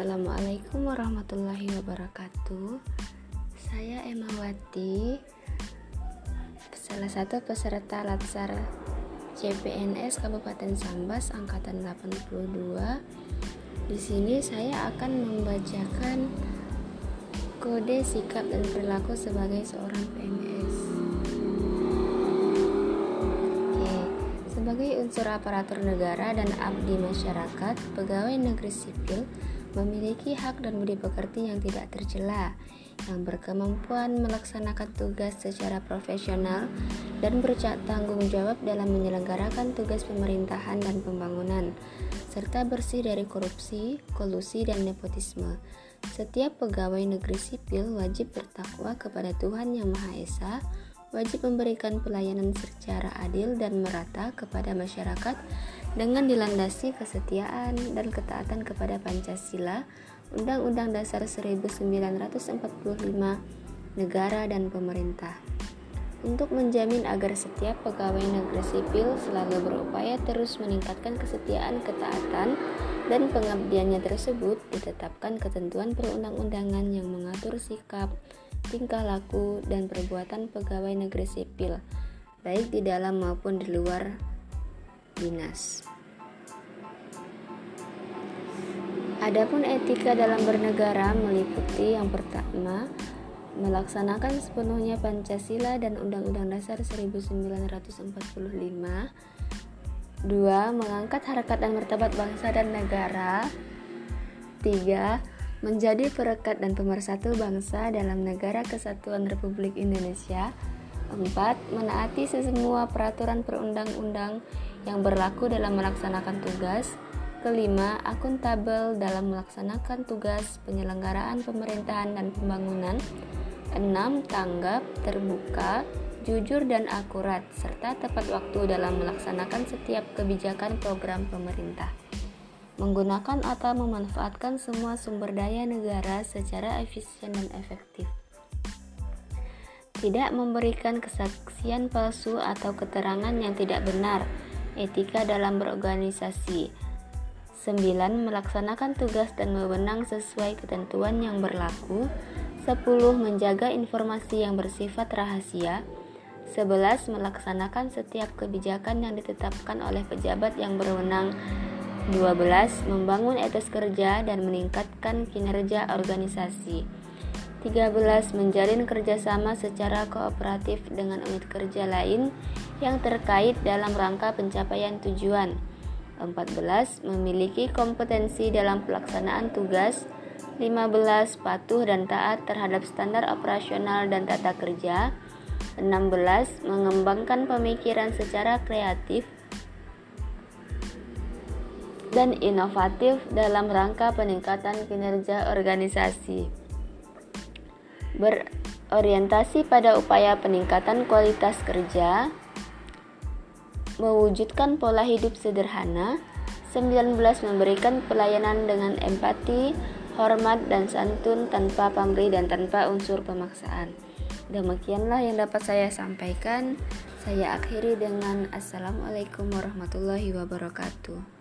Assalamualaikum warahmatullahi wabarakatuh. Saya Emma Wati, salah satu peserta Latsar CPNS Kabupaten Sambas angkatan 82. Di sini saya akan membacakan kode sikap dan perilaku sebagai seorang PNS. Sebagai unsur aparatur negara dan abdi masyarakat, pegawai negeri sipil memiliki hak dan budi pekerti yang tidak tercela, yang berkemampuan melaksanakan tugas secara profesional dan bertanggung jawab dalam menyelenggarakan tugas pemerintahan dan pembangunan, serta bersih dari korupsi, kolusi, dan nepotisme. Setiap pegawai negeri sipil wajib bertakwa kepada Tuhan Yang Maha Esa, wajib memberikan pelayanan secara adil dan merata kepada masyarakat dengan dilandasi kesetiaan dan ketaatan kepada Pancasila, Undang-Undang Dasar 1945, negara dan pemerintah. Untuk menjamin agar setiap pegawai negeri sipil selalu berupaya terus meningkatkan kesetiaan, ketaatan, dan pengabdiannya tersebut, ditetapkan ketentuan perundang-undangan yang mengatur sikap, tingkah laku, dan perbuatan pegawai negeri sipil, baik di dalam maupun di luar dinas. Adapun etika dalam bernegara meliputi yang pertama, melaksanakan sepenuhnya Pancasila dan Undang-Undang Dasar 1945. Dua, mengangkat harkat dan martabat bangsa dan negara. Tiga, menjadi perekat dan pemersatu bangsa dalam negara kesatuan Republik Indonesia. Empat, menaati semua peraturan perundang-undang yang berlaku dalam melaksanakan tugas. Kelima, akuntabel dalam melaksanakan tugas penyelenggaraan pemerintahan dan pembangunan. Enam, tanggap, terbuka, jujur dan akurat, serta tepat waktu dalam melaksanakan setiap kebijakan program pemerintah. Menggunakan atau memanfaatkan semua sumber daya negara secara efisien dan efektif. Tidak memberikan kesaksian palsu atau keterangan yang tidak benar, etika dalam berorganisasi. 9. Melaksanakan tugas dan wewenang sesuai ketentuan yang berlaku. 10. Menjaga informasi yang bersifat rahasia. 11. Melaksanakan setiap kebijakan yang ditetapkan oleh pejabat yang berwenang. 12. Membangun etos kerja dan meningkatkan kinerja organisasi. 13. Menjalin kerjasama secara kooperatif dengan unit kerja lain yang terkait dalam rangka pencapaian tujuan. 14. Memiliki kompetensi dalam pelaksanaan tugas. 15. Patuh dan taat terhadap standar operasional dan tata kerja. 16. Mengembangkan pemikiran secara kreatif dan inovatif dalam rangka peningkatan kinerja organisasi berorientasi pada upaya peningkatan kualitas kerja, mewujudkan pola hidup sederhana, 19 memberikan pelayanan dengan empati, hormat dan santun tanpa pamrih dan tanpa unsur pemaksaan. Demikianlah yang dapat saya sampaikan. Saya akhiri dengan Assalamualaikum warahmatullahi wabarakatuh.